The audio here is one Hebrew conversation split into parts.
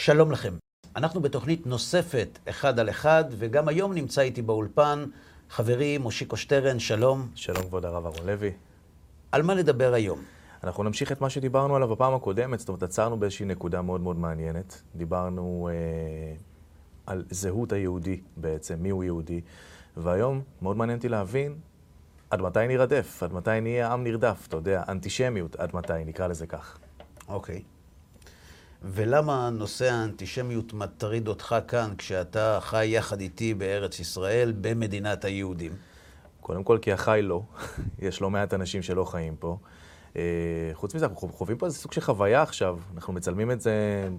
שלום לכם. אנחנו בתוכנית נוספת, אחד על אחד, וגם היום נמצא איתי באולפן חברי מושיקו שטרן, שלום. שלום כבוד הרב אהרון לוי. על מה נדבר היום? אנחנו נמשיך את מה שדיברנו עליו בפעם הקודמת, זאת אומרת, עצרנו באיזושהי נקודה מאוד מאוד מעניינת. דיברנו אה, על זהות היהודי בעצם, מיהו יהודי, והיום מאוד מעניין אותי להבין עד מתי נרדף, עד מתי נהיה עם נרדף, אתה יודע, אנטישמיות, עד מתי, נקרא לזה כך. אוקיי. ולמה נושא האנטישמיות מטריד אותך כאן כשאתה חי יחד איתי בארץ ישראל, במדינת היהודים? קודם כל, כי החי לא. יש לא מעט אנשים שלא חיים פה. אה, חוץ מזה, אנחנו חווים פה איזה סוג של חוויה עכשיו. אנחנו מצלמים את זה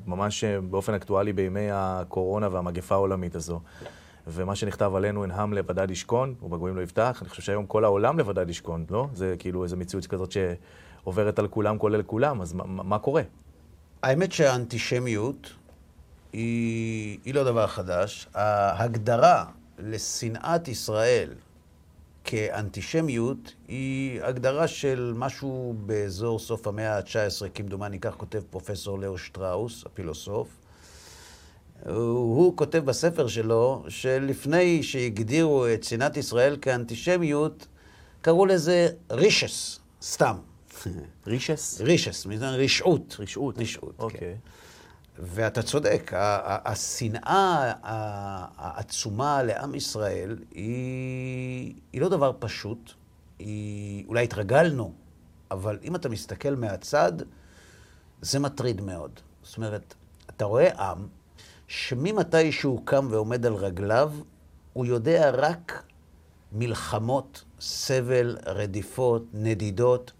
ממש אה, באופן אקטואלי בימי הקורונה והמגפה העולמית הזו. ומה שנכתב עלינו, אין עם לבדד ישכון, ובגויים לא יפתח. אני חושב שהיום כל העולם לבדד ישכון, לא? זה כאילו איזו מציאות כזאת שעוברת על כולם, כולל כולם, אז מה, מה קורה? האמת שהאנטישמיות היא, היא לא דבר חדש. ההגדרה לשנאת ישראל כאנטישמיות היא הגדרה של משהו באזור סוף המאה ה-19, כמדומני, כך כותב פרופסור לאו שטראוס, הפילוסוף. הוא כותב בספר שלו שלפני שהגדירו את שנאת ישראל כאנטישמיות, קראו לזה רישס, סתם. רישס? רישס, רשעות. רשעות. רשעות, כן. אוקיי. ואתה צודק, השנאה העצומה לעם ישראל היא, היא לא דבר פשוט. היא, אולי התרגלנו, אבל אם אתה מסתכל מהצד, זה מטריד מאוד. זאת אומרת, אתה רואה עם שממתי שהוא קם ועומד על רגליו, הוא יודע רק מלחמות, סבל, רדיפות, נדידות.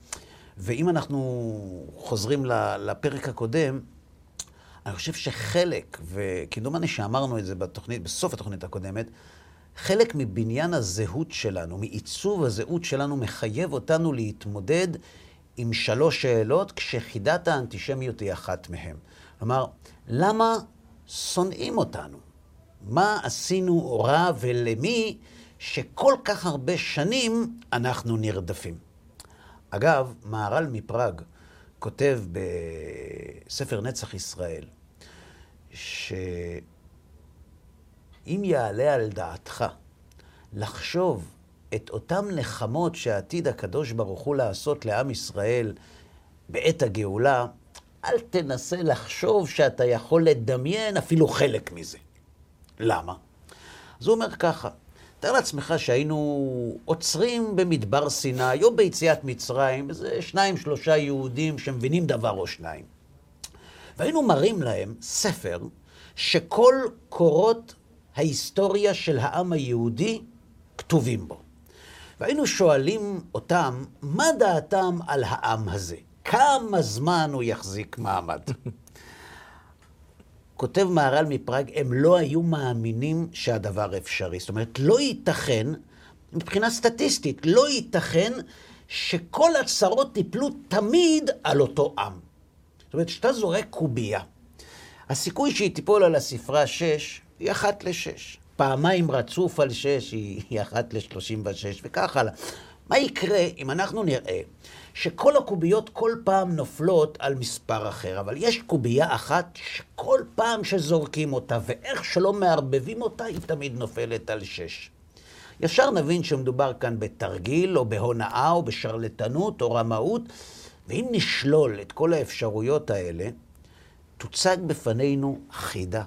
ואם אנחנו חוזרים לפרק הקודם, אני חושב שחלק, וכמדומני שאמרנו את זה בתוכנית, בסוף התוכנית הקודמת, חלק מבניין הזהות שלנו, מעיצוב הזהות שלנו, מחייב אותנו להתמודד עם שלוש שאלות, כשחידת האנטישמיות היא אחת מהן. כלומר, למה שונאים אותנו? מה עשינו רע ולמי שכל כך הרבה שנים אנחנו נרדפים? אגב, מהר"ל מפראג כותב בספר נצח ישראל, שאם יעלה על דעתך לחשוב את אותם נחמות שעתיד הקדוש ברוך הוא לעשות לעם ישראל בעת הגאולה, אל תנסה לחשוב שאתה יכול לדמיין אפילו חלק מזה. למה? אז הוא אומר ככה, תאר לעצמך שהיינו עוצרים במדבר סיני או ביציאת מצרים, איזה שניים, שלושה יהודים שמבינים דבר או שניים. והיינו מראים להם ספר שכל קורות ההיסטוריה של העם היהודי כתובים בו. והיינו שואלים אותם, מה דעתם על העם הזה? כמה זמן הוא יחזיק מעמד? כותב מהר"ל מפראג, הם לא היו מאמינים שהדבר אפשרי. זאת אומרת, לא ייתכן, מבחינה סטטיסטית, לא ייתכן שכל הצרות ייפלו תמיד על אותו עם. זאת אומרת, כשאתה זורק קובייה, הסיכוי שהיא תיפול על הספרה 6 היא אחת לשש. פעמיים רצוף על 6 היא, היא אחת לשלושים ושש, וכך הלאה. מה יקרה אם אנחנו נראה שכל הקוביות כל פעם נופלות על מספר אחר, אבל יש קובייה אחת שכל פעם שזורקים אותה ואיך שלא מערבבים אותה, היא תמיד נופלת על שש. ישר נבין שמדובר כאן בתרגיל, או בהונאה, או בשרלטנות, או רמאות, ואם נשלול את כל האפשרויות האלה, תוצג בפנינו חידה.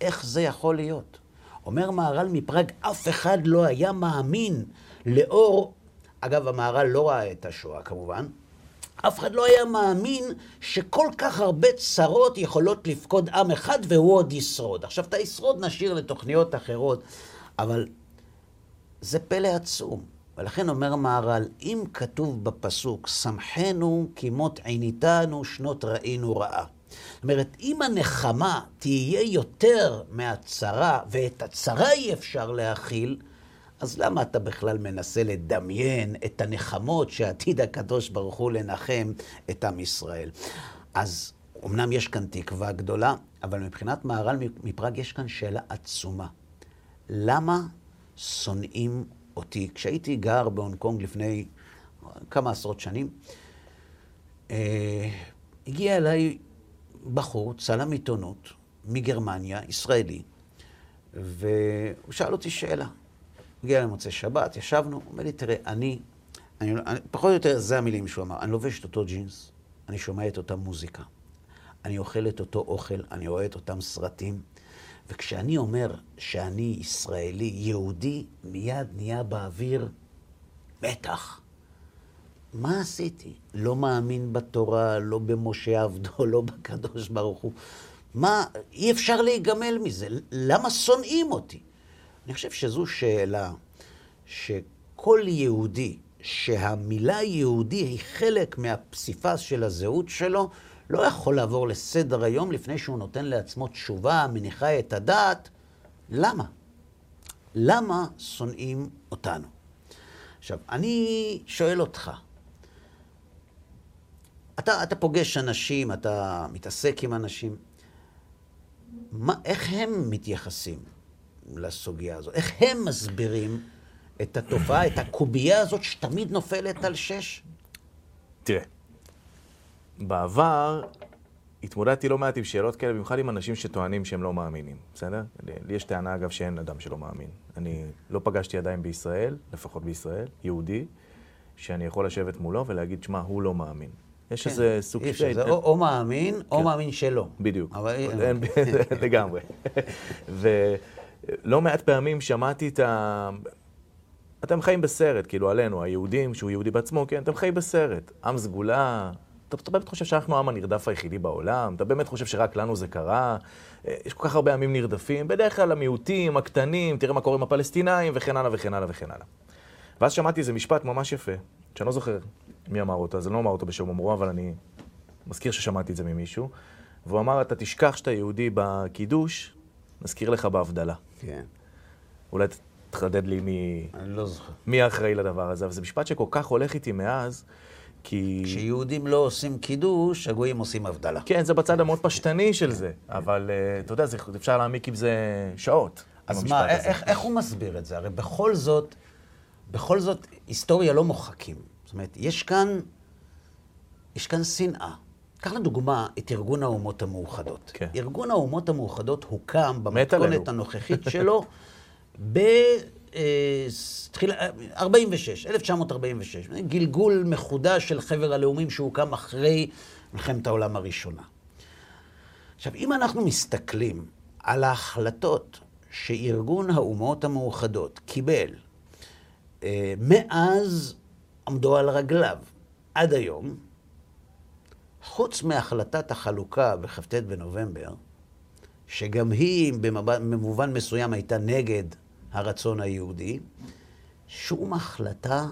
איך זה יכול להיות? אומר מהר"ל מפראג, אף אחד לא היה מאמין לאור, אגב, המהר"ל לא ראה את השואה כמובן, אף אחד לא היה מאמין שכל כך הרבה צרות יכולות לפקוד עם אחד והוא עוד ישרוד. עכשיו, את הישרוד נשאיר לתוכניות אחרות, אבל זה פלא עצום. ולכן אומר מהר"ל, אם כתוב בפסוק, שמחנו כמות עיניתנו שנות ראינו רעה. זאת אומרת, אם הנחמה תהיה יותר מהצרה, ואת הצרה אי אפשר להכיל, אז למה אתה בכלל מנסה לדמיין את הנחמות שעתיד הקדוש ברוך הוא לנחם את עם ישראל? אז אמנם יש כאן תקווה גדולה, אבל מבחינת מהר"ל מפראג יש כאן שאלה עצומה. למה שונאים אותי? כשהייתי גר בהונג קונג לפני כמה עשרות שנים, אה, הגיע אליי בחור, צלם עיתונות, מגרמניה, ישראלי, והוא שאל אותי שאלה. הגיע למוצאי שבת, ישבנו, הוא אומר לי, תראה, אני, אני, אני, פחות או יותר זה המילים שהוא אמר, אני לובש את אותו ג'ינס, אני שומע את אותה מוזיקה, אני אוכל את אותו אוכל, אני רואה את אותם סרטים, וכשאני אומר שאני ישראלי, יהודי, מיד נהיה באוויר מתח. מה עשיתי? לא מאמין בתורה, לא במשה עבדו, לא בקדוש ברוך הוא. מה, אי אפשר להיגמל מזה. למה שונאים אותי? אני חושב שזו שאלה שכל יהודי, שהמילה יהודי היא חלק מהפסיפס של הזהות שלו, לא יכול לעבור לסדר היום לפני שהוא נותן לעצמו תשובה, מניחה את הדעת. למה? למה שונאים אותנו? עכשיו, אני שואל אותך, אתה, אתה פוגש אנשים, אתה מתעסק עם אנשים, מה, איך הם מתייחסים לסוגיה הזאת? איך הם מסבירים את התופעה, את הקובייה הזאת שתמיד נופלת על שש? תראה, בעבר התמודדתי לא מעט עם שאלות כאלה, במיוחד עם אנשים שטוענים שהם לא מאמינים, בסדר? לי יש טענה, אגב, שאין אדם שלא מאמין. אני לא פגשתי עדיין בישראל, לפחות בישראל, יהודי, שאני יכול לשבת מולו ולהגיד, שמע, הוא לא מאמין. יש כן, איזה סוג של... זה או, או מאמין, כן. או מאמין שלא. בדיוק. אבל... לגמרי. ולא מעט פעמים שמעתי את ה... אתם חיים בסרט, כאילו עלינו, היהודים, שהוא יהודי בעצמו, כן, אתם חיים בסרט. עם סגולה, אתה, אתה באמת חושב שאנחנו העם הנרדף היחידי בעולם? אתה באמת חושב שרק לנו זה קרה? אה, יש כל כך הרבה עמים נרדפים, בדרך כלל המיעוטים, הקטנים, תראה מה קורה עם הפלסטינאים, וכן הלאה וכן הלאה וכן הלאה. ואז שמעתי איזה משפט ממש יפה, שאני לא זוכר מי אמר אותו, אז אני לא אומר אותו בשם אומרו, אבל אני מזכיר ששמעתי את זה ממישהו. והוא אמר, אתה תשכח שאתה יהודי בקידוש, נזכיר לך בהבדלה. כן. אולי תחדד לי מי... אני לא זוכר. מי האחראי לדבר הזה. אבל זה משפט שכל כך הולך איתי מאז, כי... כשיהודים לא עושים קידוש, הגויים עושים הבדלה. כן, זה בצד המאוד פשטני של זה. אבל uh, אתה יודע, זה, אפשר להעמיק עם זה שעות. אז מה, איך, איך הוא מסביר את זה? הרי בכל זאת, בכל זאת, היסטוריה לא מוחקים. זאת אומרת, יש כאן, יש כאן שנאה. קח לדוגמה את ארגון האומות המאוחדות. כן. ארגון האומות המאוחדות הוקם במתכונת הנוכחית שלו ב... 46, 1946, גלגול מחודש של חבר הלאומים שהוקם אחרי מלחמת העולם הראשונה. עכשיו, אם אנחנו מסתכלים על ההחלטות שארגון האומות המאוחדות קיבל אה, מאז עמדו על רגליו עד היום, חוץ מהחלטת החלוקה בכ"ט בנובמבר, שגם היא במובן מסוים הייתה נגד הרצון היהודי, שום החלטה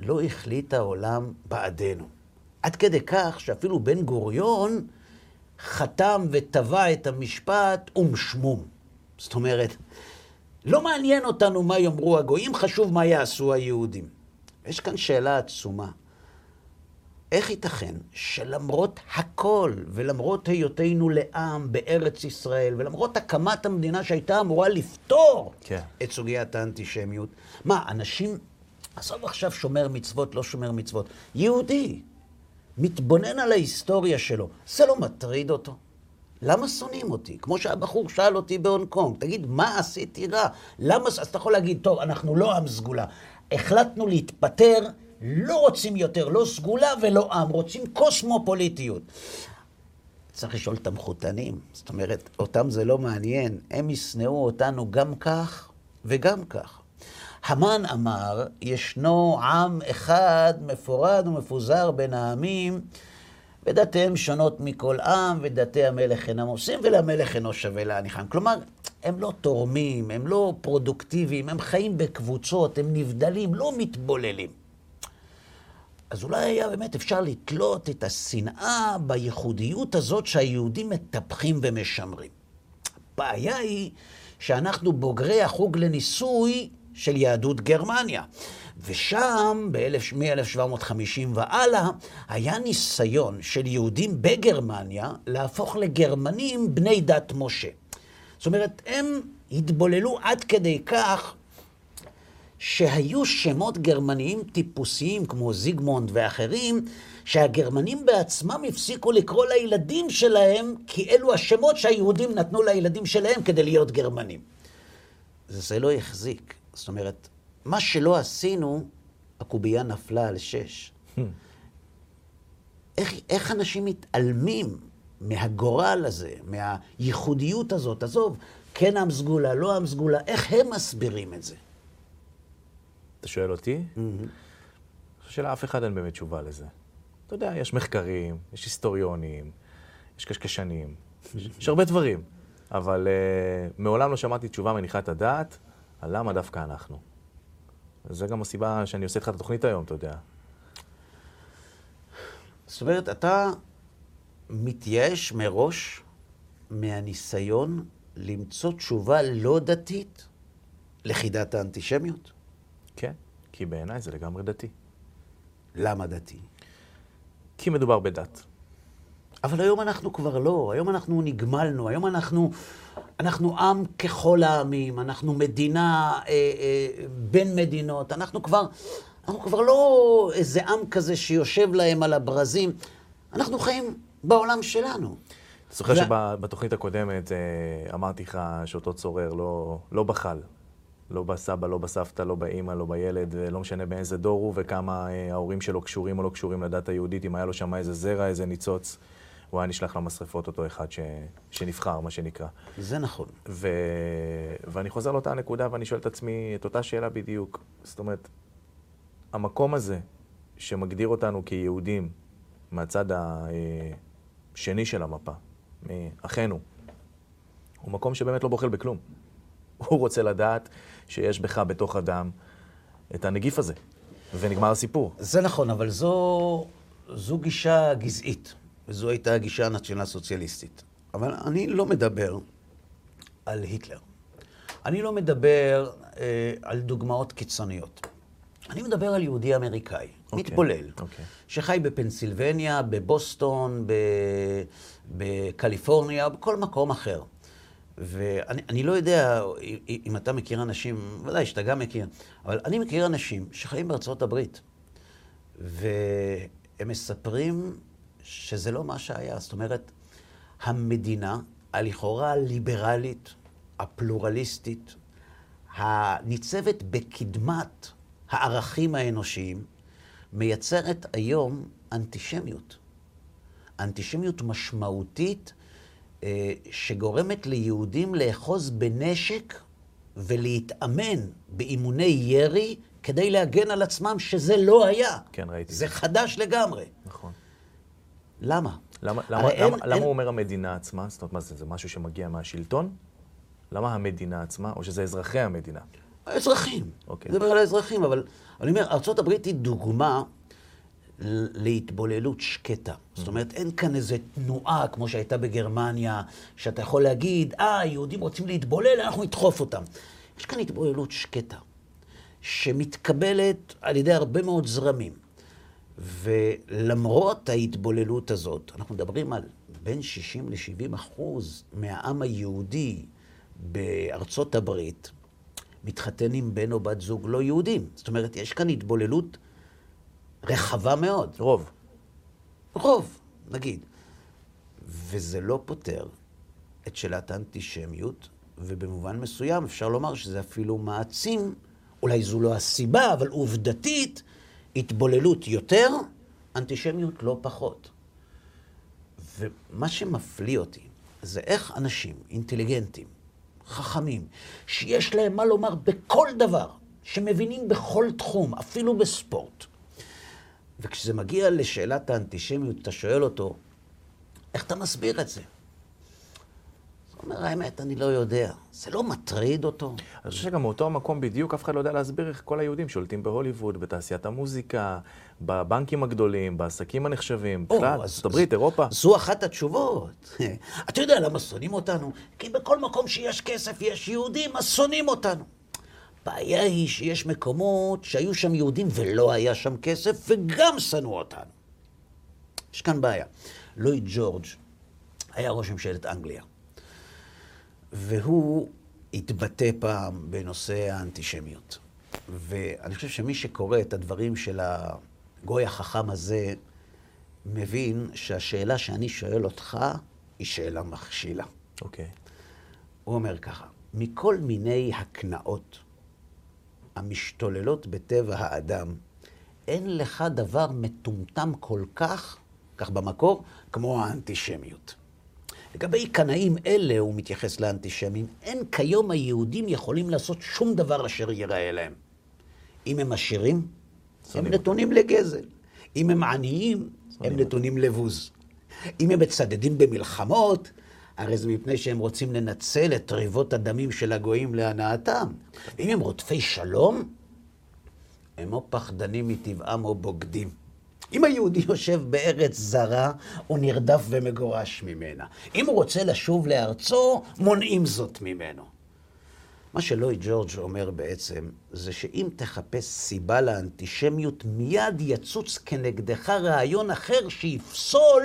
לא החליט העולם בעדנו. עד כדי כך שאפילו בן גוריון חתם וטבע את המשפט אום שמום. זאת אומרת, לא מעניין אותנו מה יאמרו הגויים, חשוב מה יעשו היהודים. יש כאן שאלה עצומה. איך ייתכן שלמרות הכל, ולמרות היותנו לעם בארץ ישראל, ולמרות הקמת המדינה שהייתה אמורה לפתור כן. את סוגיית האנטישמיות, מה, אנשים, עזוב עכשיו שומר מצוות, לא שומר מצוות, יהודי, מתבונן על ההיסטוריה שלו, זה לא מטריד אותו? למה שונאים אותי? כמו שהבחור שאל אותי בהונג קונג, תגיד, מה עשיתי רע? למה... אז אתה יכול להגיד, טוב, אנחנו לא עם סגולה. החלטנו להתפטר לא רוצים יותר לא סגולה ולא עם, רוצים קוסמופוליטיות. צריך לשאול את המחותנים, זאת אומרת, אותם זה לא מעניין, הם ישנאו אותנו גם כך וגם כך. המן אמר, ישנו עם אחד מפורד ומפוזר בין העמים, ודתיהם שונות מכל עם, ודתי המלך אינם עושים, ולמלך אינו שווה להניחם. כלומר, הם לא תורמים, הם לא פרודוקטיביים, הם חיים בקבוצות, הם נבדלים, לא מתבוללים. אז אולי היה באמת אפשר לתלות את השנאה בייחודיות הזאת שהיהודים מטפחים ומשמרים. הבעיה היא שאנחנו בוגרי החוג לניסוי של יהדות גרמניה. ושם, מ-1750 והלאה, היה ניסיון של יהודים בגרמניה להפוך לגרמנים בני דת משה. זאת אומרת, הם התבוללו עד כדי כך שהיו שמות גרמניים טיפוסיים, כמו זיגמונד ואחרים, שהגרמנים בעצמם הפסיקו לקרוא לילדים שלהם, כי אלו השמות שהיהודים נתנו לילדים שלהם כדי להיות גרמנים. זה לא החזיק. זאת אומרת, מה שלא עשינו, הקובייה נפלה על שש. איך, איך אנשים מתעלמים מהגורל הזה, מהייחודיות הזאת? עזוב, כן עם סגולה, לא עם סגולה, איך הם מסבירים את זה? אתה שואל אותי? אני חושב שלאף אחד אין באמת תשובה לזה. אתה יודע, יש מחקרים, יש היסטוריונים, יש קשקשנים, יש הרבה דברים, אבל uh, מעולם לא שמעתי תשובה מניחה את הדעת על למה דווקא אנחנו. זה גם הסיבה שאני עושה איתך את התוכנית היום, אתה יודע. זאת אומרת, אתה מתייאש מראש מהניסיון למצוא תשובה לא דתית לחידת האנטישמיות? כן, כי בעיניי זה לגמרי דתי. למה דתי? כי מדובר בדת. אבל היום אנחנו כבר לא, היום אנחנו נגמלנו, היום אנחנו, אנחנו עם ככל העמים, אנחנו מדינה אה, אה, בין מדינות, אנחנו כבר, אנחנו כבר לא איזה עם כזה שיושב להם על הברזים, אנחנו חיים בעולם שלנו. אתה זוכר. שבתוכנית הקודמת אה, אמרתי לך שאותו צורר לא, לא בחל. לא בסבא, לא בסבתא, לא באימא, לא בילד, לא משנה באיזה דור הוא וכמה אה, ההורים שלו קשורים או לא קשורים לדת היהודית, אם היה לו שם איזה זרע, איזה ניצוץ, הוא היה נשלח למשרפות אותו אחד ש... שנבחר, מה שנקרא. זה נכון. ו... ואני חוזר לאותה הנקודה ואני שואל את עצמי את אותה שאלה בדיוק. זאת אומרת, המקום הזה שמגדיר אותנו כיהודים מהצד השני של המפה, מאחינו, הוא מקום שבאמת לא בוחל בכלום. הוא רוצה לדעת שיש בך, בתוך אדם, את הנגיף הזה. ונגמר הסיפור. זה נכון, אבל זו, זו גישה גזעית, וזו הייתה הגישה הנציונל סוציאליסטית. אבל אני לא מדבר על היטלר. אני לא מדבר אה, על דוגמאות קיצוניות. אני מדבר על יהודי אמריקאי, okay. אוקיי, מתבולל, okay. אוקיי. שחי בפנסילבניה, בבוסטון, בקליפורניה, בכל מקום אחר. ואני לא יודע אם אתה מכיר אנשים, ודאי שאתה גם מכיר, אבל אני מכיר אנשים שחיים בארצות הברית, והם מספרים שזה לא מה שהיה. זאת אומרת, המדינה, הלכאורה הליברלית, הפלורליסטית, הניצבת בקדמת הערכים האנושיים, מייצרת היום אנטישמיות. אנטישמיות משמעותית שגורמת ליהודים לאחוז בנשק ולהתאמן באימוני ירי כדי להגן על עצמם, שזה לא היה. כן, ראיתי. זה חדש לגמרי. נכון. למה? למה, למה, אין, למה, אין... למה אומר המדינה עצמה? זאת אומרת, מה זה, זה משהו שמגיע מהשלטון? למה המדינה עצמה, או שזה אזרחי המדינה? האזרחים. אוקיי. נדבר על האזרחים, אבל אני אומר, ארה"ב היא דוגמה להתבוללות שקטה. זאת אומרת, אין כאן איזו תנועה כמו שהייתה בגרמניה, שאתה יכול להגיד, אה, היהודים רוצים להתבולל, אנחנו נדחוף אותם. יש כאן התבוללות שקטה, שמתקבלת על ידי הרבה מאוד זרמים. ולמרות ההתבוללות הזאת, אנחנו מדברים על בין 60 ל-70 אחוז מהעם היהודי בארצות הברית, מתחתן עם בן או בת זוג לא יהודים. זאת אומרת, יש כאן התבוללות רחבה מאוד. רוב. רוב, נגיד. וזה לא פותר את שאלת האנטישמיות, ובמובן מסוים אפשר לומר שזה אפילו מעצים, אולי זו לא הסיבה, אבל עובדתית, התבוללות יותר, אנטישמיות לא פחות. ומה שמפליא אותי זה איך אנשים אינטליגנטים, חכמים, שיש להם מה לומר בכל דבר, שמבינים בכל תחום, אפילו בספורט, וכשזה מגיע לשאלת האנטישמיות, אתה שואל אותו, איך אתה מסביר את זה? הוא אומר, האמת, אני לא יודע. זה לא מטריד אותו? אני חושב שגם מאותו המקום בדיוק, אף אחד לא יודע להסביר איך כל היהודים שולטים בהוליווד, בתעשיית המוזיקה, בבנקים הגדולים, בעסקים הנחשבים, בכלל, ארצות הברית, אירופה. זו אחת התשובות. אתה יודע למה שונאים אותנו? כי בכל מקום שיש כסף, יש יהודים, אז שונאים אותנו. הבעיה היא שיש מקומות שהיו שם יהודים ולא היה שם כסף, וגם שנאו אותנו. יש כאן בעיה. לואי ג'ורג' היה ראש ממשלת אנגליה, והוא התבטא פעם בנושא האנטישמיות. ואני חושב שמי שקורא את הדברים של הגוי החכם הזה, מבין שהשאלה שאני שואל אותך היא שאלה מכשילה. אוקיי. הוא אומר ככה, מכל מיני הקנאות המשתוללות בטבע האדם, אין לך דבר מטומטם כל כך, כך במקור, כמו האנטישמיות. לגבי קנאים אלה, הוא מתייחס לאנטישמים, אין כיום היהודים יכולים לעשות שום דבר אשר ייראה להם. אם הם עשירים, הם נתונים לגזל. אם הם עניים, הם נתונים לבוז. אם הם מצדדים במלחמות, הרי זה מפני שהם רוצים לנצל את ריבות הדמים של הגויים להנאתם. ואם הם רודפי שלום, הם או פחדנים מטבעם או בוגדים. אם היהודי יושב בארץ זרה, הוא נרדף ומגורש ממנה. אם הוא רוצה לשוב לארצו, מונעים זאת ממנו. מה שלואי ג'ורג' אומר בעצם, זה שאם תחפש סיבה לאנטישמיות, מיד יצוץ כנגדך רעיון אחר שיפסול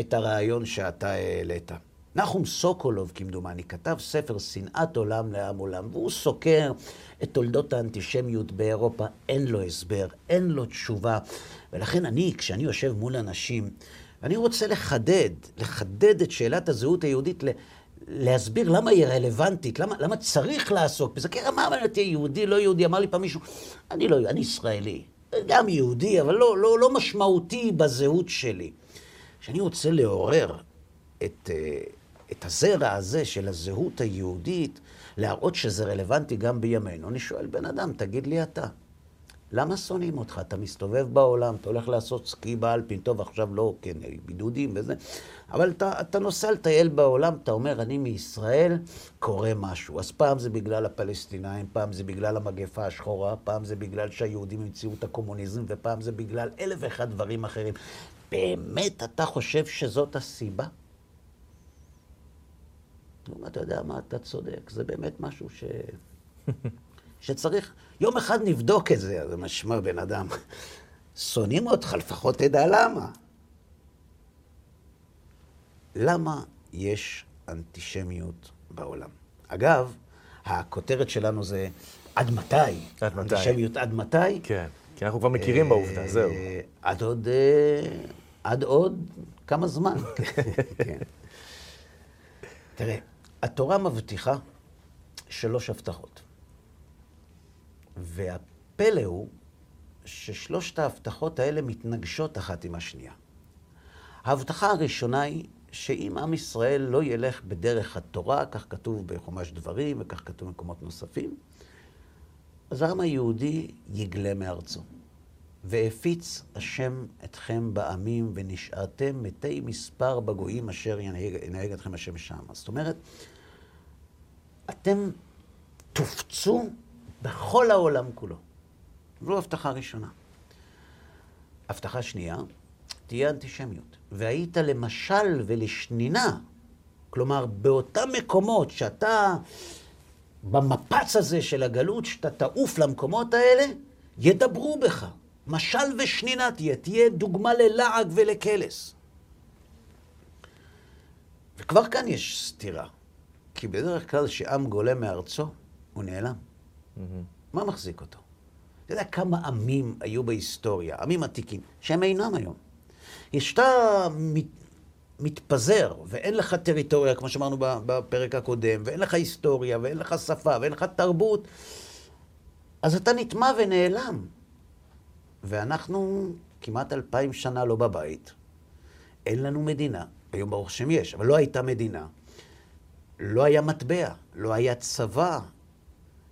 את הרעיון שאתה העלית. נחום סוקולוב, כמדומני, כתב ספר שנאת עולם לעם עולם, והוא סוקר את תולדות האנטישמיות באירופה. אין לו הסבר, אין לו תשובה. ולכן אני, כשאני יושב מול אנשים, ואני רוצה לחדד, לחדד את שאלת הזהות היהודית, להסביר למה היא רלוונטית, למה, למה צריך לעסוק בזה. כי מה אמרת יהודי, לא יהודי? אמר לי פעם מישהו, אני לא, אני ישראלי. גם יהודי, אבל לא, לא, לא משמעותי בזהות שלי. כשאני רוצה לעורר את, אה, את הזרע הזה של הזהות היהודית, להראות שזה רלוונטי גם בימינו, אני שואל בן אדם, תגיד לי אתה, למה שונאים אותך? אתה מסתובב בעולם, אתה הולך לעשות סקי באלפין, טוב, עכשיו לא, כן, בידודים וזה, אבל אתה, אתה נוסע לטייל בעולם, אתה אומר, אני מישראל, קורה משהו. אז פעם זה בגלל הפלסטינאים, פעם זה בגלל המגפה השחורה, פעם זה בגלל שהיהודים המציאו את הקומוניזם, ופעם זה בגלל אלף ואחד דברים אחרים. באמת אתה חושב שזאת הסיבה? נו, אתה יודע מה, אתה צודק, זה באמת משהו ש... שצריך, יום אחד נבדוק את זה, זה משמע בן אדם. שונאים אותך, לפחות תדע למה. למה יש אנטישמיות בעולם? אגב, הכותרת שלנו זה עד מתי? עד מתי? אנטישמיות עד מתי? כן, כי אנחנו כבר מכירים בעובדה, אה, זהו. עד עוד, אה, עד עוד כמה זמן. כן. תראה, התורה מבטיחה שלוש הבטחות. והפלא הוא ששלושת ההבטחות האלה מתנגשות אחת עם השנייה. ההבטחה הראשונה היא שאם עם ישראל לא ילך בדרך התורה, כך כתוב בחומש דברים וכך כתוב במקומות נוספים, אז העם היהודי יגלה מארצו. והפיץ השם אתכם בעמים ונשארתם מתי מספר בגויים אשר ינהג, ינהג אתכם השם שם. זאת אומרת, אתם תופצו בכל העולם כולו. זו הבטחה ראשונה. הבטחה שנייה, תהיה אנטישמיות. והיית למשל ולשנינה, כלומר, באותם מקומות שאתה, במפץ הזה של הגלות, שאתה תעוף למקומות האלה, ידברו בך. משל ושנינה תהיה, תהיה דוגמה ללעג ולקלס. וכבר כאן יש סתירה, כי בדרך כלל כשעם גולה מארצו, הוא נעלם. Mm-hmm. מה מחזיק אותו? אתה יודע כמה עמים היו בהיסטוריה, עמים עתיקים, שהם אינם היום. מת, מתפזר ואין לך טריטוריה, כמו שאמרנו בפרק הקודם, ואין לך היסטוריה, ואין לך שפה, ואין לך תרבות, אז אתה נטמע ונעלם. ואנחנו כמעט אלפיים שנה לא בבית. אין לנו מדינה. היום ברוך השם יש, אבל לא הייתה מדינה. לא היה מטבע, לא היה צבא,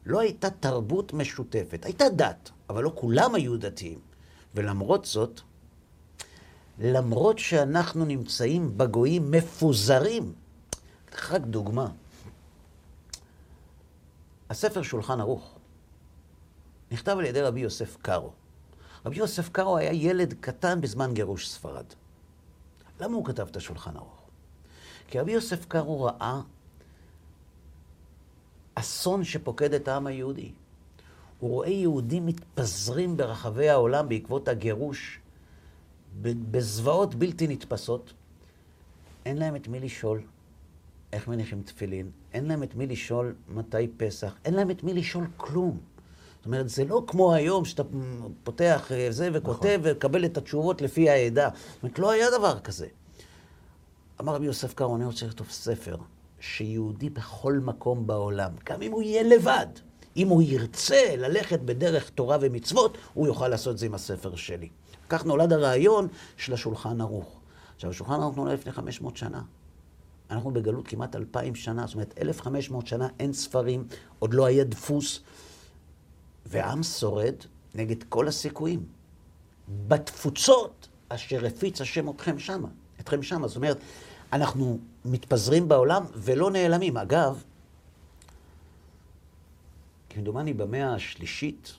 לא הייתה תרבות משותפת. הייתה דת, אבל לא כולם היו דתיים. ולמרות זאת, למרות שאנחנו נמצאים בגויים מפוזרים, רק דוגמה. הספר שולחן ערוך נכתב על ידי רבי יוסף קארו. רבי יוסף קארו היה ילד קטן בזמן גירוש ספרד. למה הוא כתב את השולחן ערוך? כי רבי יוסף קארו ראה אסון שפוקד את העם היהודי. הוא רואה יהודים מתפזרים ברחבי העולם בעקבות הגירוש, בזוועות בלתי נתפסות. אין להם את מי לשאול איך מניחים תפילין, אין להם את מי לשאול מתי פסח, אין להם את מי לשאול כלום. זאת אומרת, זה לא כמו היום שאתה פותח אה, זה וכותב נכון. ומקבל את התשובות לפי העדה. זאת אומרת, לא היה דבר כזה. אמר רבי יוסף קארו, אני רוצה לכתוב ספר שיהודי בכל מקום בעולם, גם אם הוא יהיה לבד, אם הוא ירצה ללכת בדרך תורה ומצוות, הוא יוכל לעשות את זה עם הספר שלי. כך נולד הרעיון של השולחן ערוך. עכשיו, השולחן ערוך נולד לפני 500 שנה. אנחנו בגלות כמעט אלפיים שנה, זאת אומרת, 1,500 שנה אין ספרים, עוד לא היה דפוס, ועם שורד נגד כל הסיכויים. בתפוצות אשר הפיץ השם אתכם שמה, אתכם שמה. זאת אומרת, אנחנו מתפזרים בעולם ולא נעלמים. אגב, כמדומני במאה השלישית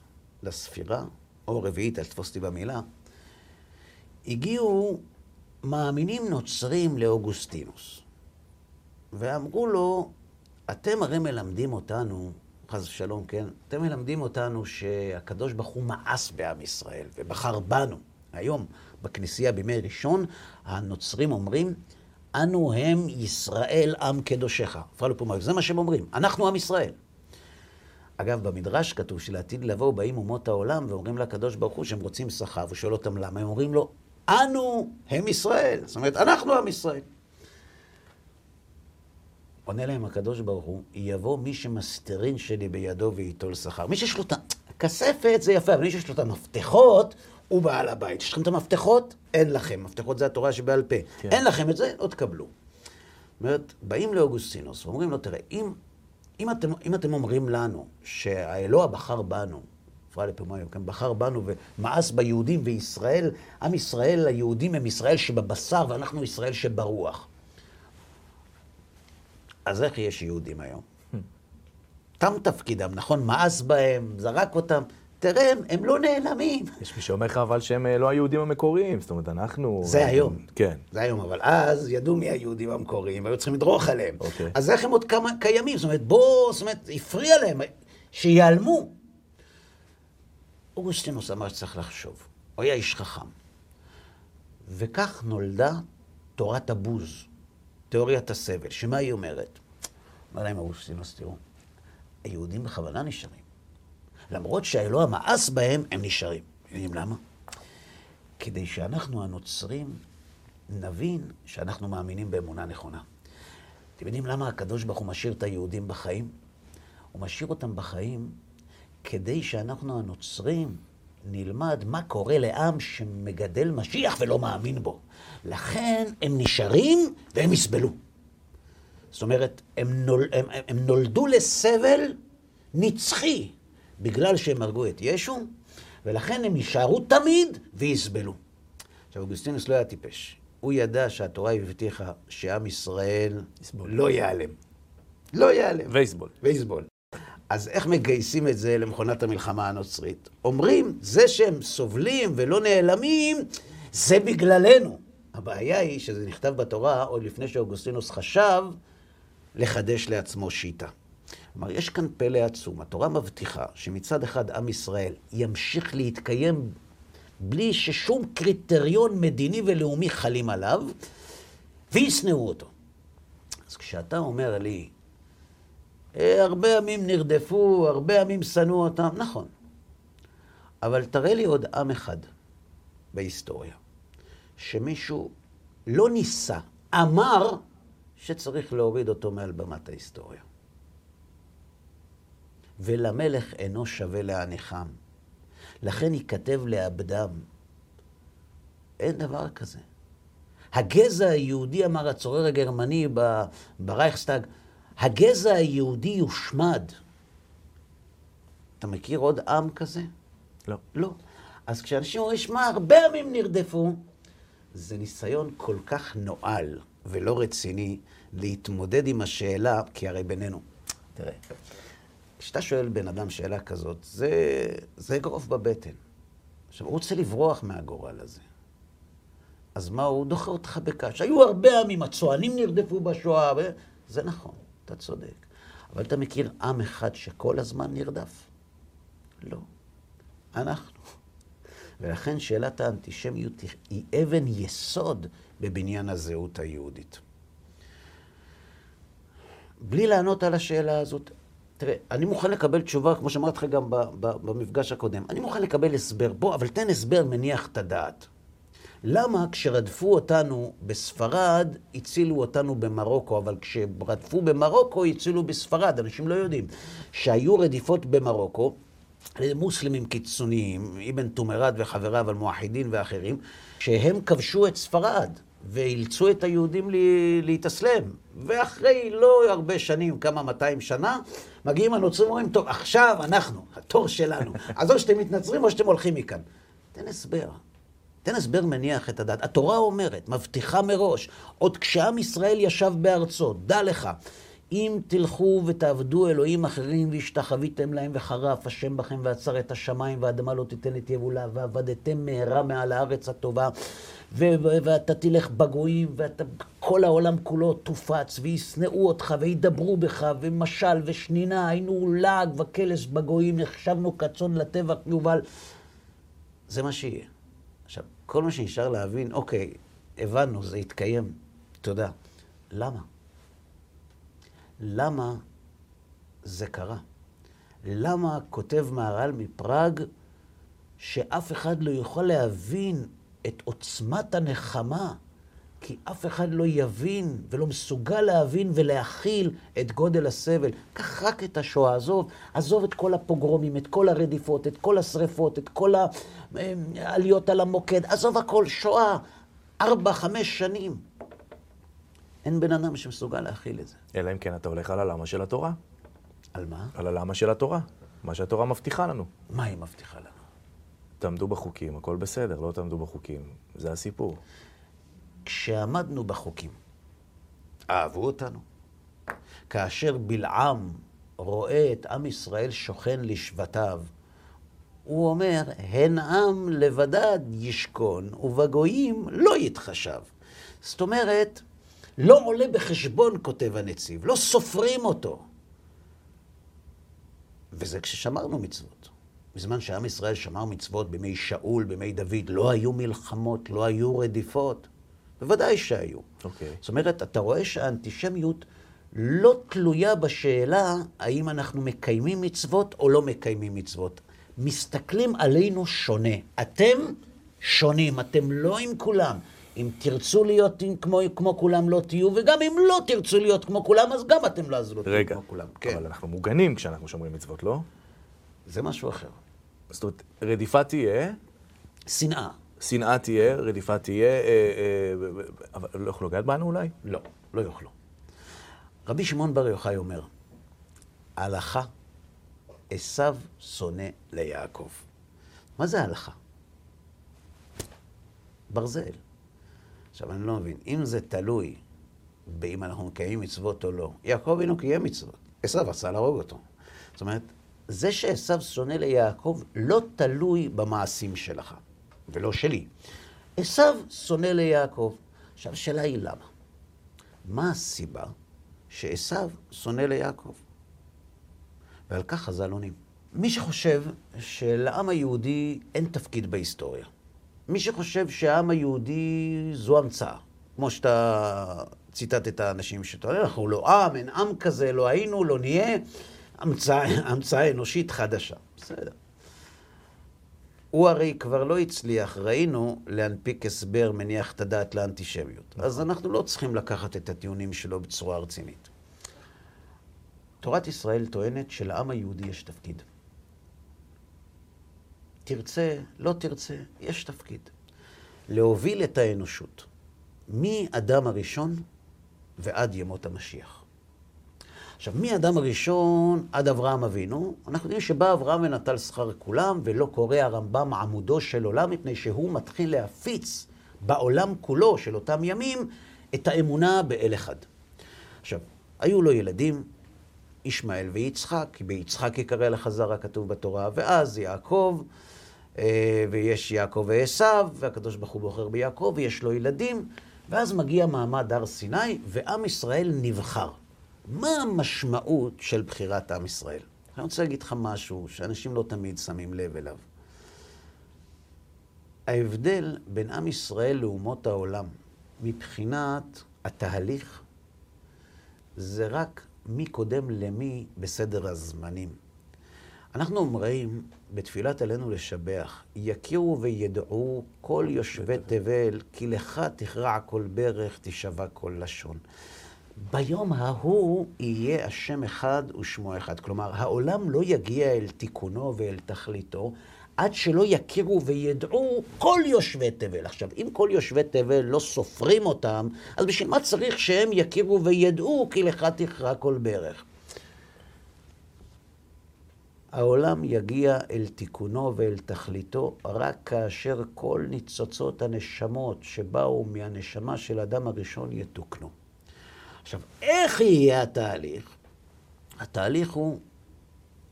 לספירה, או רביעית, אל תתפוס אותי במילה, הגיעו מאמינים נוצרים לאוגוסטינוס, ואמרו לו, אתם הרי מלמדים אותנו, חס ושלום, כן? אתם מלמדים אותנו שהקדוש ברוך הוא מאס בעם ישראל ובחר בנו. היום, בכנסייה בימי ראשון, הנוצרים אומרים, אנו הם ישראל עם קדושך. זה מה שהם אומרים, אנחנו עם ישראל. אגב, במדרש כתוב שלעתיד לבוא באים אומות העולם ואומרים לקדוש ברוך הוא שהם רוצים שכר, ושואל אותם למה, הם אומרים לו, אנו הם ישראל. זאת אומרת, אנחנו עם ישראל. עונה להם הקדוש ברוך הוא, יבוא מי שמסתרין שלי בידו וייטול שכר. מי שיש לו את הכספת זה יפה, אבל מי שיש לו את המפתחות, הוא בעל הבית. יש לכם את המפתחות? אין לכם. מפתחות זה התורה שבעל פה. כן. אין לכם את זה? לא תקבלו. זאת אומרת, באים לאוגוסטינוס ואומרים לו, תראה, אם, אם, אתם, אם אתם אומרים לנו שהאלוה בחר בנו, אפרים לפעמים, כן, בחר בנו ומאס ביהודים וישראל, עם ישראל, היהודים הם ישראל שבבשר ואנחנו ישראל שברוח. אז איך יש יהודים היום? תם תפקידם, נכון? מאס בהם, זרק אותם. תראה, הם, הם לא נעלמים. יש מי שאומר לך אבל שהם אה, לא היהודים המקוריים, זאת אומרת, אנחנו... זה היום. כן. זה היום, אבל אז ידעו מי היהודים המקוריים, והיו צריכים לדרוך עליהם. אוקיי. אז איך הם עוד כמה קיימים? זאת אומרת, בוא, זאת אומרת, הפריע להם, שיעלמו. אוגוסטינוס אמר שצריך לחשוב. הוא היה איש חכם. וכך נולדה תורת הבוז, תיאוריית הסבל, שמה היא אומרת? אומר להם אוגוסטינוס, תראו, היהודים בכוונה נשארים. למרות שהאלוה מאס בהם, הם נשארים. יודעים למה? כדי שאנחנו הנוצרים נבין שאנחנו מאמינים באמונה נכונה. אתם יודעים למה הקדוש ברוך הוא משאיר את היהודים בחיים? הוא משאיר אותם בחיים כדי שאנחנו הנוצרים נלמד מה קורה לעם שמגדל משיח ולא מאמין בו. לכן הם נשארים והם יסבלו. זאת אומרת, הם, נול, הם, הם נולדו לסבל נצחי בגלל שהם הרגו את ישו, ולכן הם יישארו תמיד ויסבלו. עכשיו, אוגוסטינוס לא היה טיפש. הוא ידע שהתורה הבטיחה שעם ישראל יסבול. לא ייעלם. לא ייעלם. ויסבול. ויסבול. אז איך מגייסים את זה למכונת המלחמה הנוצרית? אומרים, זה שהם סובלים ולא נעלמים, זה בגללנו. הבעיה היא שזה נכתב בתורה עוד לפני שאוגוסטינוס חשב לחדש לעצמו שיטה. כלומר, יש כאן פלא עצום. התורה מבטיחה שמצד אחד עם ישראל ימשיך להתקיים בלי ששום קריטריון מדיני ולאומי חלים עליו, וישנאו אותו. אז כשאתה אומר לי, הרבה עמים נרדפו, הרבה עמים שנאו אותם, נכון. אבל תראה לי עוד עם אחד בהיסטוריה, שמישהו לא ניסה, אמר שצריך להוריד אותו מעל במת ההיסטוריה. ולמלך אינו שווה להניחם. לכן ייכתב לאבדם. אין דבר כזה. הגזע היהודי, אמר הצורר הגרמני ברייכסטאג, הגזע היהודי יושמד. אתה מכיר עוד עם כזה? לא. לא. אז כשאנשים אומרים, שמע, הרבה עמים נרדפו, זה ניסיון כל כך נואל ולא רציני להתמודד עם השאלה, כי הרי בינינו, תראה, כשאתה שואל בן אדם שאלה כזאת, זה, זה אגרוף בבטן. עכשיו, הוא רוצה לברוח מהגורל הזה. אז מה, הוא דוחה אותך בקש. היו הרבה עמים, הצוענים נרדפו בשואה, ו... זה נכון, אתה צודק. אבל אתה מכיר עם אחד שכל הזמן נרדף? לא. אנחנו. ולכן שאלת האנטישמיות היא אבן יסוד בבניין הזהות היהודית. בלי לענות על השאלה הזאת, תראה, אני מוכן לקבל תשובה, כמו שאמרתי לך גם במפגש הקודם, אני מוכן לקבל הסבר. בוא, אבל תן הסבר מניח את הדעת. למה כשרדפו אותנו בספרד, הצילו אותנו במרוקו, אבל כשרדפו במרוקו, הצילו בספרד? אנשים לא יודעים. שהיו רדיפות במרוקו, מוסלמים קיצוניים, אבן תומרד וחבריו, אל-מואחידין ואחרים, שהם כבשו את ספרד ואילצו את היהודים לה- להתאסלם. ואחרי לא הרבה שנים, כמה 200 שנה, מגיעים הנוצרים ואומרים, טוב, עכשיו אנחנו, התור שלנו. אז או שאתם מתנצרים או שאתם הולכים מכאן. תן הסבר. תן הסבר מניח את הדעת. התורה אומרת, מבטיחה מראש, עוד כשעם ישראל ישב בארצו, דע לך, אם תלכו ותעבדו אלוהים אחרים והשתחוויתם להם וחרף השם בכם ועצר את השמיים והאדמה לא תיתן את יבולה ועבדתם מהרה מעל הארץ הטובה ו- ואתה תלך בגויים וכל העולם כולו תופץ וישנאו אותך וידברו בך ומשל ושנינה היינו לעג וקלס בגויים נחשבנו כצאן לטבח יובל זה מה שיהיה. כל מה שנשאר להבין, אוקיי, הבנו, זה יתקיים, תודה. למה? למה זה קרה? למה כותב מהר"ל מפראג שאף אחד לא יכול להבין את עוצמת הנחמה, כי אף אחד לא יבין ולא מסוגל להבין ולהכיל את גודל הסבל. קח רק את השואה, עזוב, עזוב את כל הפוגרומים, את כל הרדיפות, את כל השרפות, את כל העליות על המוקד, עזוב הכל, שואה, ארבע, חמש שנים. אין בן אדם שמסוגל להכיל את זה. אלא אם כן אתה הולך על הלמה של התורה. על מה? על הלמה של התורה. מה שהתורה מבטיחה לנו. מה היא מבטיחה לנו? תעמדו בחוקים, הכל בסדר, לא תעמדו בחוקים. זה הסיפור. כשעמדנו בחוקים, אהבו אותנו. כאשר בלעם רואה את עם ישראל שוכן לשבטיו, הוא אומר, הן עם לבדד ישכון, ובגויים לא יתחשב. זאת אומרת, לא עולה בחשבון, כותב הנציב, לא סופרים אותו. וזה כששמרנו מצוות. בזמן שעם ישראל שמר מצוות בימי שאול, בימי דוד, לא היו מלחמות, לא היו רדיפות. בוודאי שהיו. אוקיי. זאת אומרת, אתה רואה שהאנטישמיות לא תלויה בשאלה האם אנחנו מקיימים מצוות או לא מקיימים מצוות. מסתכלים עלינו שונה. אתם שונים, אתם לא עם כולם. אם תרצו להיות עם, כמו, כמו כולם לא תהיו, וגם אם לא תרצו להיות כמו כולם, אז גם אתם לא אז לא תהיו רגע, כמו כולם. כן, אבל אנחנו מוגנים כשאנחנו שומרים מצוות, לא? זה משהו אחר. זאת אומרת, רדיפה תהיה, שנאה. שנאה תהיה, רדיפה תהיה, אה, אה, אבל לא יוכלו לגעת בנו אולי? לא, לא יוכלו. רבי שמעון בר יוחאי אומר, הלכה, עשיו שונא ליעקב. מה זה הלכה? ברזל. עכשיו, אני לא מבין, אם זה תלוי באם אנחנו מקיימים מצוות או לא, יעקב אבינו קיים מצוות, עשיו רצה להרוג אותו. זאת אומרת, זה שעשיו שונא ליעקב לא תלוי במעשים שלך, ולא שלי. עשיו שונא ליעקב. עכשיו, השאלה היא למה? מה הסיבה שעשיו שונא ליעקב? ועל כך חז"ל עונים. מי שחושב שלעם היהודי אין תפקיד בהיסטוריה, מי שחושב שהעם היהודי זו המצאה, כמו שאתה ציטטת אנשים שאתה אומר, אנחנו לא עם, אין עם כזה, לא היינו, לא נהיה, המצאה, המצאה אנושית חדשה. בסדר. הוא הרי כבר לא הצליח, ראינו, להנפיק הסבר מניח את הדעת לאנטישמיות. אז אנחנו לא צריכים לקחת את הטיעונים שלו בצורה רצינית. תורת ישראל טוענת שלעם היהודי יש תפקיד. תרצה, לא תרצה, יש תפקיד. להוביל את האנושות מאדם הראשון ועד ימות המשיח. עכשיו, מאדם הראשון עד אברהם אבינו, אנחנו יודעים שבא אברהם ונטל שכר כולם, ולא קורא הרמב"ם עמודו של עולם, מפני שהוא מתחיל להפיץ בעולם כולו של אותם ימים את האמונה באל אחד. עכשיו, היו לו ילדים, ישמעאל ויצחק, כי ביצחק יקרא לחזר הכתוב בתורה, ואז יעקב, אה, ויש יעקב ועשיו, והקדוש ברוך הוא בוחר ביעקב, ויש לו ילדים, ואז מגיע מעמד הר סיני, ועם ישראל נבחר. מה המשמעות של בחירת עם ישראל? אני רוצה להגיד לך משהו שאנשים לא תמיד שמים לב אליו. ההבדל בין עם ישראל לאומות העולם מבחינת התהליך זה רק מי קודם למי בסדר הזמנים. אנחנו אומרים בתפילת עלינו לשבח, יכירו וידעו כל יושבי תבל, כי לך תכרע כל ברך, תשבע כל לשון. ביום ההוא יהיה השם אחד ושמו אחד. כלומר, העולם לא יגיע אל תיקונו ואל תכליתו, עד שלא יכירו וידעו כל יושבי תבל. עכשיו, אם כל יושבי תבל לא סופרים אותם, אז בשביל מה צריך שהם יכירו וידעו כי לך תכרע כל ברך? העולם יגיע אל תיקונו ואל תכליתו רק כאשר כל ניצוצות הנשמות שבאו מהנשמה של האדם הראשון יתוקנו. עכשיו, איך יהיה התהליך? התהליך הוא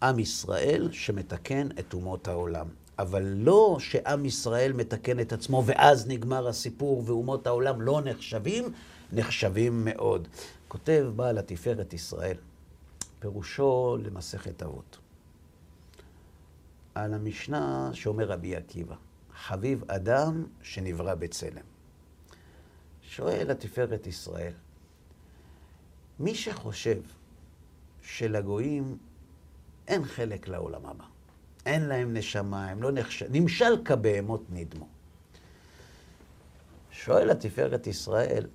עם ישראל שמתקן את אומות העולם. אבל לא שעם ישראל מתקן את עצמו ואז נגמר הסיפור ואומות העולם לא נחשבים, נחשבים מאוד. כותב בעל התפארת ישראל, פירושו למסכת אבות. על המשנה שאומר רבי עקיבא, חביב אדם שנברא בצלם. שואל התפארת ישראל, מי שחושב שלגויים אין חלק לעולם הבא, אין להם נשמה, הם לא נחשב, נמשל כבהמות נדמו. שואל התפארת ישראל,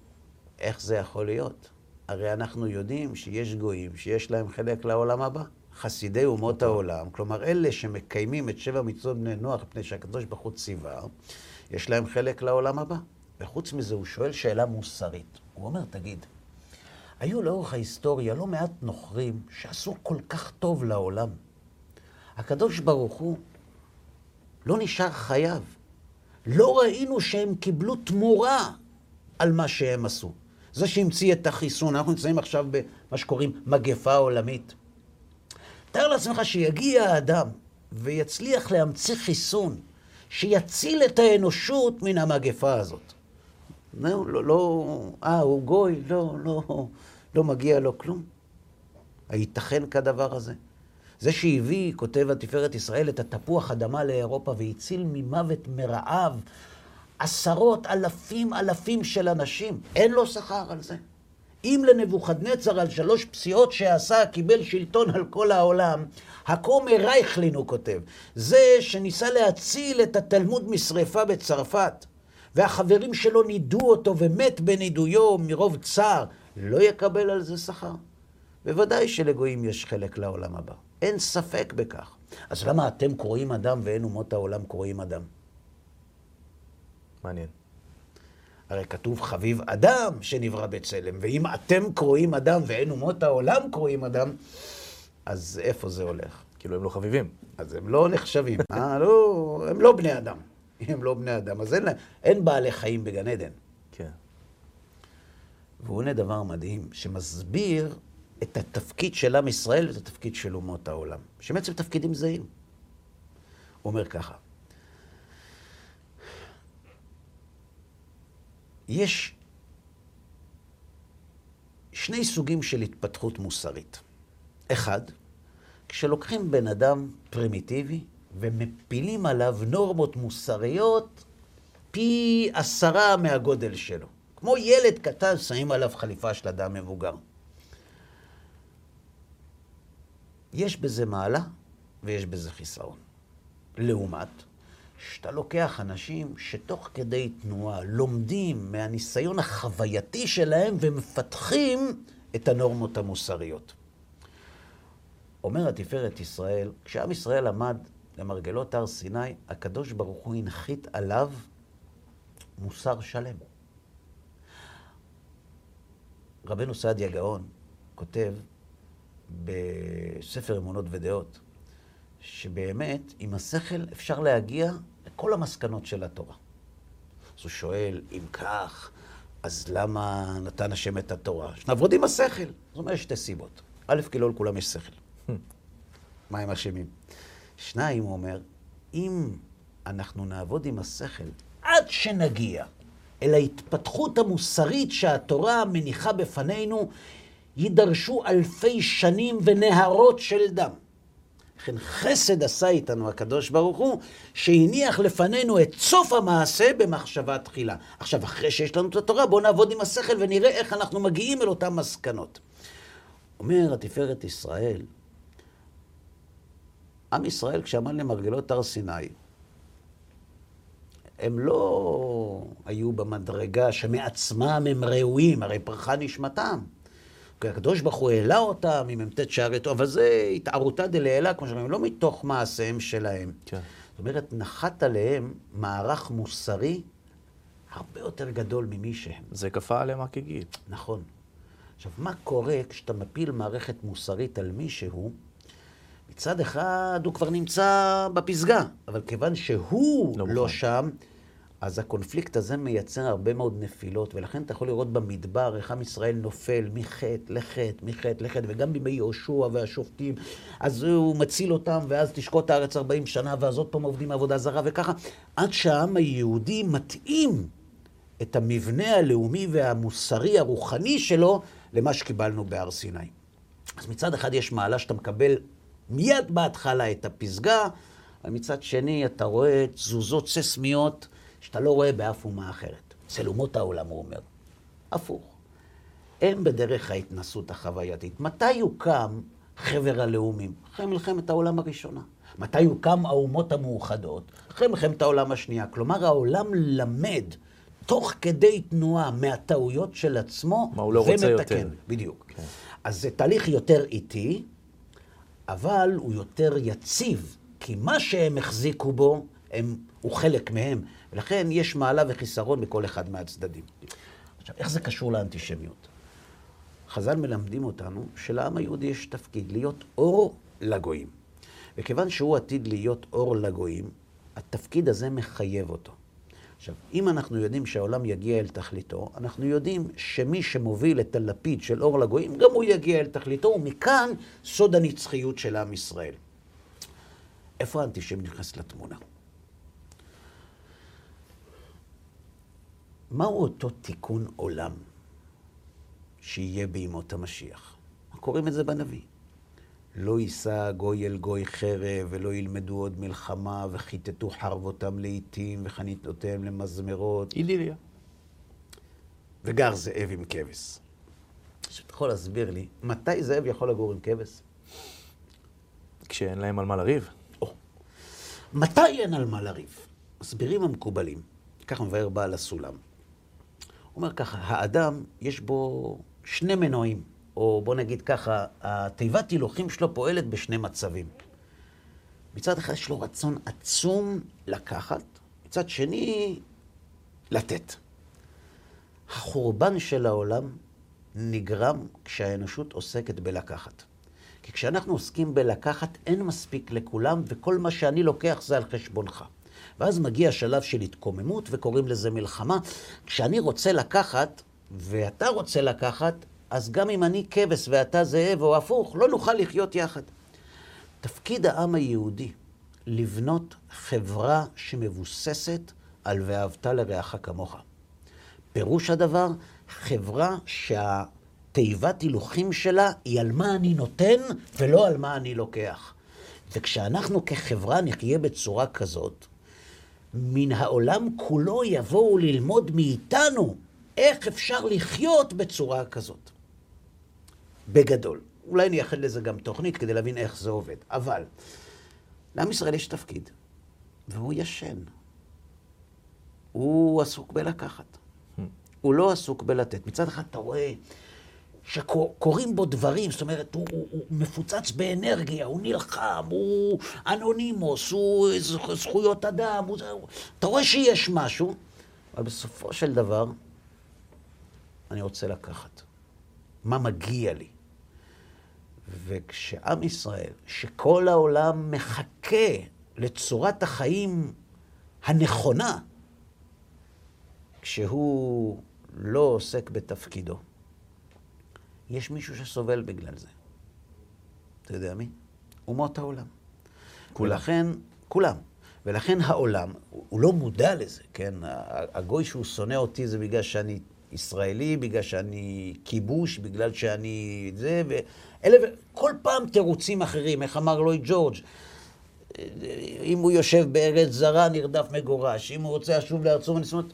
איך זה יכול להיות? הרי אנחנו יודעים שיש גויים שיש להם חלק לעולם הבא. חסידי אומות העולם, כלומר אלה שמקיימים את שבע מצוות בני נוח מפני שהקדוש ברוך הוא ציווה, יש להם חלק לעולם הבא. וחוץ מזה הוא שואל שאלה מוסרית. הוא אומר, תגיד, היו לאורך ההיסטוריה לא מעט נוכרים שעשו כל כך טוב לעולם. הקדוש ברוך הוא לא נשאר חייב. לא ראינו שהם קיבלו תמורה על מה שהם עשו. זה שהמציא את החיסון, אנחנו נמצאים עכשיו במה שקוראים מגפה עולמית. תאר לעצמך שיגיע האדם ויצליח להמציא חיסון שיציל את האנושות מן המגפה הזאת. לא, לא, לא, אה, הוא גוי, לא, לא, לא מגיע לו כלום. הייתכן כדבר הזה? זה שהביא, כותב התפארת ישראל, את התפוח אדמה לאירופה והציל ממוות מרעב עשרות אלפים אלפים של אנשים, אין לו שכר על זה. אם לנבוכדנצר על שלוש פסיעות שעשה קיבל שלטון על כל העולם, הכומר רייכלין הוא כותב, זה שניסה להציל את התלמוד משרפה בצרפת, והחברים שלו נידו אותו ומת בנידויו מרוב צער, לא יקבל על זה שכר? בוודאי שלגויים יש חלק לעולם הבא, אין ספק בכך. אז למה אתם קוראים אדם ואין אומות העולם קוראים אדם? מעניין. הרי כתוב חביב אדם שנברא בצלם, ואם אתם קרואים אדם ואין אומות העולם קרואים אדם, אז איפה זה הולך? כאילו הם לא חביבים. אז הם לא נחשבים, אה? לא, הם לא בני אדם. הם לא בני אדם, אז אין, אין בעלי חיים בגן עדן. כן. והנה דבר מדהים, שמסביר את התפקיד של עם ישראל ואת התפקיד של אומות העולם, שהם בעצם תפקידים זהים. הוא אומר ככה, יש שני סוגים של התפתחות מוסרית. אחד, כשלוקחים בן אדם פרימיטיבי ומפילים עליו נורמות מוסריות פי עשרה מהגודל שלו. כמו ילד קטן, שמים עליו חליפה של אדם מבוגר. יש בזה מעלה ויש בזה חיסרון. לעומת שאתה לוקח אנשים שתוך כדי תנועה לומדים מהניסיון החווייתי שלהם ומפתחים את הנורמות המוסריות. אומר התפארת ישראל, כשעם ישראל עמד למרגלות הר סיני, הקדוש ברוך הוא הנחית עליו מוסר שלם. רבנו סעדיה גאון כותב בספר אמונות ודעות, שבאמת עם השכל אפשר להגיע לכל המסקנות של התורה. אז הוא שואל, אם כך, אז למה נתן השם את התורה? שנעבוד עם השכל. זאת אומרת, שתי סיבות. א', כי לא לכולם יש שכל. מה הם אשמים? שניים, הוא אומר, אם אנחנו נעבוד עם השכל עד שנגיע אל ההתפתחות המוסרית שהתורה מניחה בפנינו, יידרשו אלפי שנים ונהרות של דם. לכן חסד עשה איתנו הקדוש ברוך הוא, שהניח לפנינו את סוף המעשה במחשבה תחילה. עכשיו, אחרי שיש לנו את התורה, בואו נעבוד עם השכל ונראה איך אנחנו מגיעים אל אותן מסקנות. אומר התפארת ישראל, עם ישראל כשעמד למרגלות הר סיני, הם לא היו במדרגה שמעצמם הם ראויים, הרי פרחה נשמתם. כי הקדוש ברוך הוא העלה אותם עם מ"ט שערי טוב, אבל זה התערותא דלעילה, כמו שאומרים, לא מתוך מעשיהם שלהם. כן. זאת אומרת, נחת עליהם מערך מוסרי הרבה יותר גדול ממי שהם. זה כפה עליהם כגיל. נכון. עכשיו, מה קורה כשאתה מפיל מערכת מוסרית על מישהו? מצד אחד הוא כבר נמצא בפסגה, אבל כיוון שהוא לא לא. לא שם, אז הקונפליקט הזה מייצר הרבה מאוד נפילות, ולכן אתה יכול לראות במדבר איך עם ישראל נופל מחטא לחטא, מחטא לחטא, וגם בימי יהושע והשופטים, אז הוא מציל אותם, ואז תשקוט הארץ 40 שנה, ואז עוד פעם עובדים עבודה זרה, וככה, עד שהעם היהודי מתאים את המבנה הלאומי והמוסרי הרוחני שלו למה שקיבלנו בהר סיני. אז מצד אחד יש מעלה שאתה מקבל מיד בהתחלה את הפסגה, אבל מצד שני אתה רואה תזוזות ססמיות שאתה לא רואה באף אומה אחרת. אצל אומות העולם, הוא אומר. הפוך. הם בדרך ההתנסות החווייתית. מתי יוקם חבר הלאומים? אחרי מלחמת העולם הראשונה. מתי יוקם האומות המאוחדות? אחרי מלחמת העולם השנייה. כלומר, העולם למד תוך כדי תנועה מהטעויות של עצמו, מה הוא לא רוצה. יותר. בדיוק. כן. אז זה תהליך יותר איטי, אבל הוא יותר יציב, כי מה שהם החזיקו בו, הם, הוא חלק מהם, ולכן יש מעלה וחיסרון בכל אחד מהצדדים. עכשיו, איך זה קשור לאנטישמיות? חז"ל מלמדים אותנו שלעם היהודי יש תפקיד להיות אור לגויים. וכיוון שהוא עתיד להיות אור לגויים, התפקיד הזה מחייב אותו. עכשיו, אם אנחנו יודעים שהעולם יגיע אל תכליתו, אנחנו יודעים שמי שמוביל את הלפיד של אור לגויים, גם הוא יגיע אל תכליתו, ומכאן סוד הנצחיות של עם ישראל. איפה האנטישמי נכנס לתמונה? מהו אותו תיקון עולם שיהיה בימות המשיח? קוראים את זה בנביא. לא יישא גוי אל גוי חרב, ולא ילמדו עוד מלחמה, וכיתתו חרבותם לעיתים, וחניתותיהם למזמרות, אידיליה. וגר זאב עם כבש. עכשיו, אתה יכול להסביר לי, מתי זאב יכול לגור עם כבש? כשאין להם על מה לריב. או. מתי אין על מה לריב? מסבירים המקובלים, כך מבאר בעל הסולם. הוא אומר ככה, האדם, יש בו שני מנועים, או בוא נגיד ככה, התיבת הילוכים שלו פועלת בשני מצבים. מצד אחד יש לו רצון עצום לקחת, מצד שני, לתת. החורבן של העולם נגרם כשהאנושות עוסקת בלקחת. כי כשאנחנו עוסקים בלקחת, אין מספיק לכולם, וכל מה שאני לוקח זה על חשבונך. ואז מגיע שלב של התקוממות, וקוראים לזה מלחמה. כשאני רוצה לקחת, ואתה רוצה לקחת, אז גם אם אני כבש ואתה זאב, או הפוך, לא נוכל לחיות יחד. תפקיד העם היהודי לבנות חברה שמבוססת על ואהבת לרעך כמוך. פירוש הדבר, חברה שהתיבת הילוכים שלה היא על מה אני נותן ולא על מה אני לוקח. וכשאנחנו כחברה נחיה בצורה כזאת, מן העולם כולו יבואו ללמוד מאיתנו איך אפשר לחיות בצורה כזאת. בגדול. אולי נייחד לזה גם תוכנית כדי להבין איך זה עובד. אבל לעם ישראל יש תפקיד, והוא ישן. הוא עסוק בלקחת. הוא לא עסוק בלתת. מצד אחד אתה רואה שקורים בו דברים, זאת אומרת, הוא, הוא, הוא מפוצץ באנרגיה, הוא נלחם, הוא אנונימוס, הוא זכ- זכויות אדם, הוא, אתה רואה שיש משהו, אבל בסופו של דבר, אני רוצה לקחת. מה מגיע לי? וכשעם ישראל, שכל העולם מחכה לצורת החיים הנכונה, כשהוא לא עוסק בתפקידו, יש מישהו שסובל בגלל זה. אתה יודע מי? אומות העולם. כולם. ולכן, כולם. ולכן העולם, הוא לא מודע לזה, כן? הגוי שהוא שונא אותי זה בגלל שאני ישראלי, בגלל שאני כיבוש, בגלל שאני זה, ואלה, ו- כל פעם תירוצים אחרים, איך אמר לואי ג'ורג', אם הוא יושב בארץ זרה, נרדף מגורש, אם הוא רוצה לשוב לארצו ונשואות,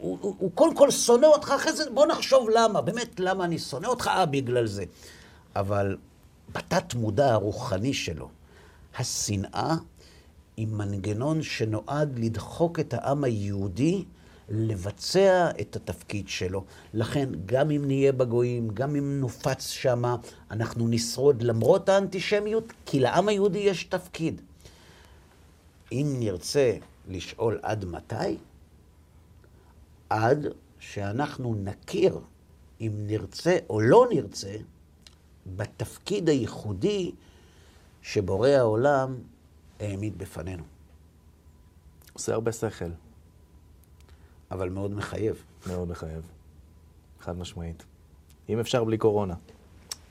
הוא, הוא, הוא קודם כל שונא אותך, אחרי זה בוא נחשוב למה, באמת למה אני שונא אותך, אה, בגלל זה. אבל בתת מודע הרוחני שלו, השנאה היא מנגנון שנועד לדחוק את העם היהודי לבצע את התפקיד שלו. לכן, גם אם נהיה בגויים, גם אם נופץ שמה, אנחנו נשרוד למרות האנטישמיות, כי לעם היהודי יש תפקיד. אם נרצה לשאול עד מתי, עד שאנחנו נכיר, אם נרצה או לא נרצה, בתפקיד הייחודי שבורא העולם העמיד בפנינו. עושה הרבה שכל. אבל מאוד מחייב. מאוד מחייב. חד משמעית. אם אפשר בלי קורונה.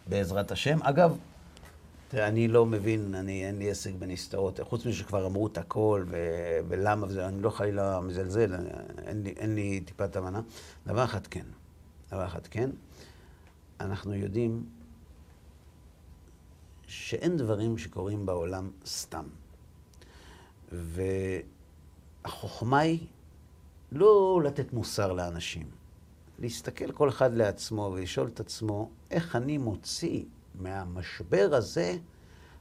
בעזרת השם. אגב, תראה, אני לא מבין, אני, אין לי עסק בנסתרות. חוץ מזה שכבר אמרו את הכל, ו- ולמה וזה, אני לא חלילה מזלזל, אין לי, אין לי טיפת הבנה. דבר אחד כן, דבר אחד כן, אנחנו יודעים שאין דברים שקורים בעולם סתם. והחוכמה היא לא לתת מוסר לאנשים, להסתכל כל אחד לעצמו ולשאול את עצמו, איך אני מוציא מהמשבר הזה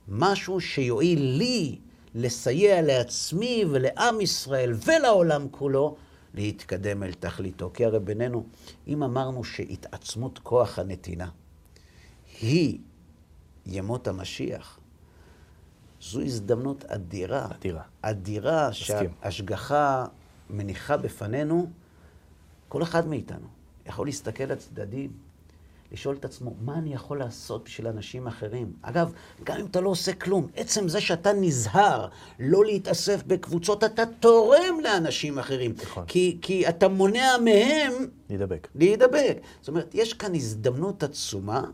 משהו שיועיל לי לסייע לעצמי ולעם ישראל ולעולם כולו להתקדם אל תכליתו. כי הרי בינינו, אם אמרנו שהתעצמות כוח הנתינה היא ימות המשיח, זו הזדמנות אדירה. אדירה. אדירה. שההשגחה מניחה בפנינו, כל אחד מאיתנו יכול להסתכל לצדדים, לשאול את עצמו, מה אני יכול לעשות בשביל אנשים אחרים? אגב, גם אם אתה לא עושה כלום, עצם זה שאתה נזהר לא להתאסף בקבוצות, אתה תורם לאנשים אחרים. נכון. כי, כי אתה מונע מהם להידבק. להידבק. זאת אומרת, יש כאן הזדמנות עצומה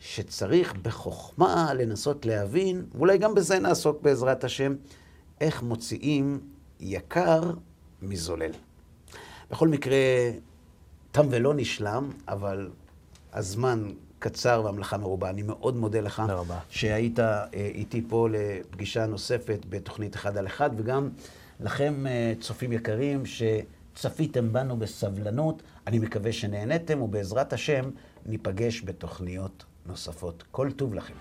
שצריך בחוכמה לנסות להבין, ואולי גם בזה נעסוק בעזרת השם, איך מוציאים יקר מזולל. בכל מקרה, תם ולא נשלם, אבל הזמן קצר והמלאכה מרובה. אני מאוד מודה לך תודה רבה. שהיית אה, איתי פה לפגישה נוספת בתוכנית אחד על אחד, וגם לכם, אה, צופים יקרים, שצפיתם בנו בסבלנות. אני מקווה שנהניתם, ובעזרת השם ניפגש בתוכניות נוספות. כל טוב לכם.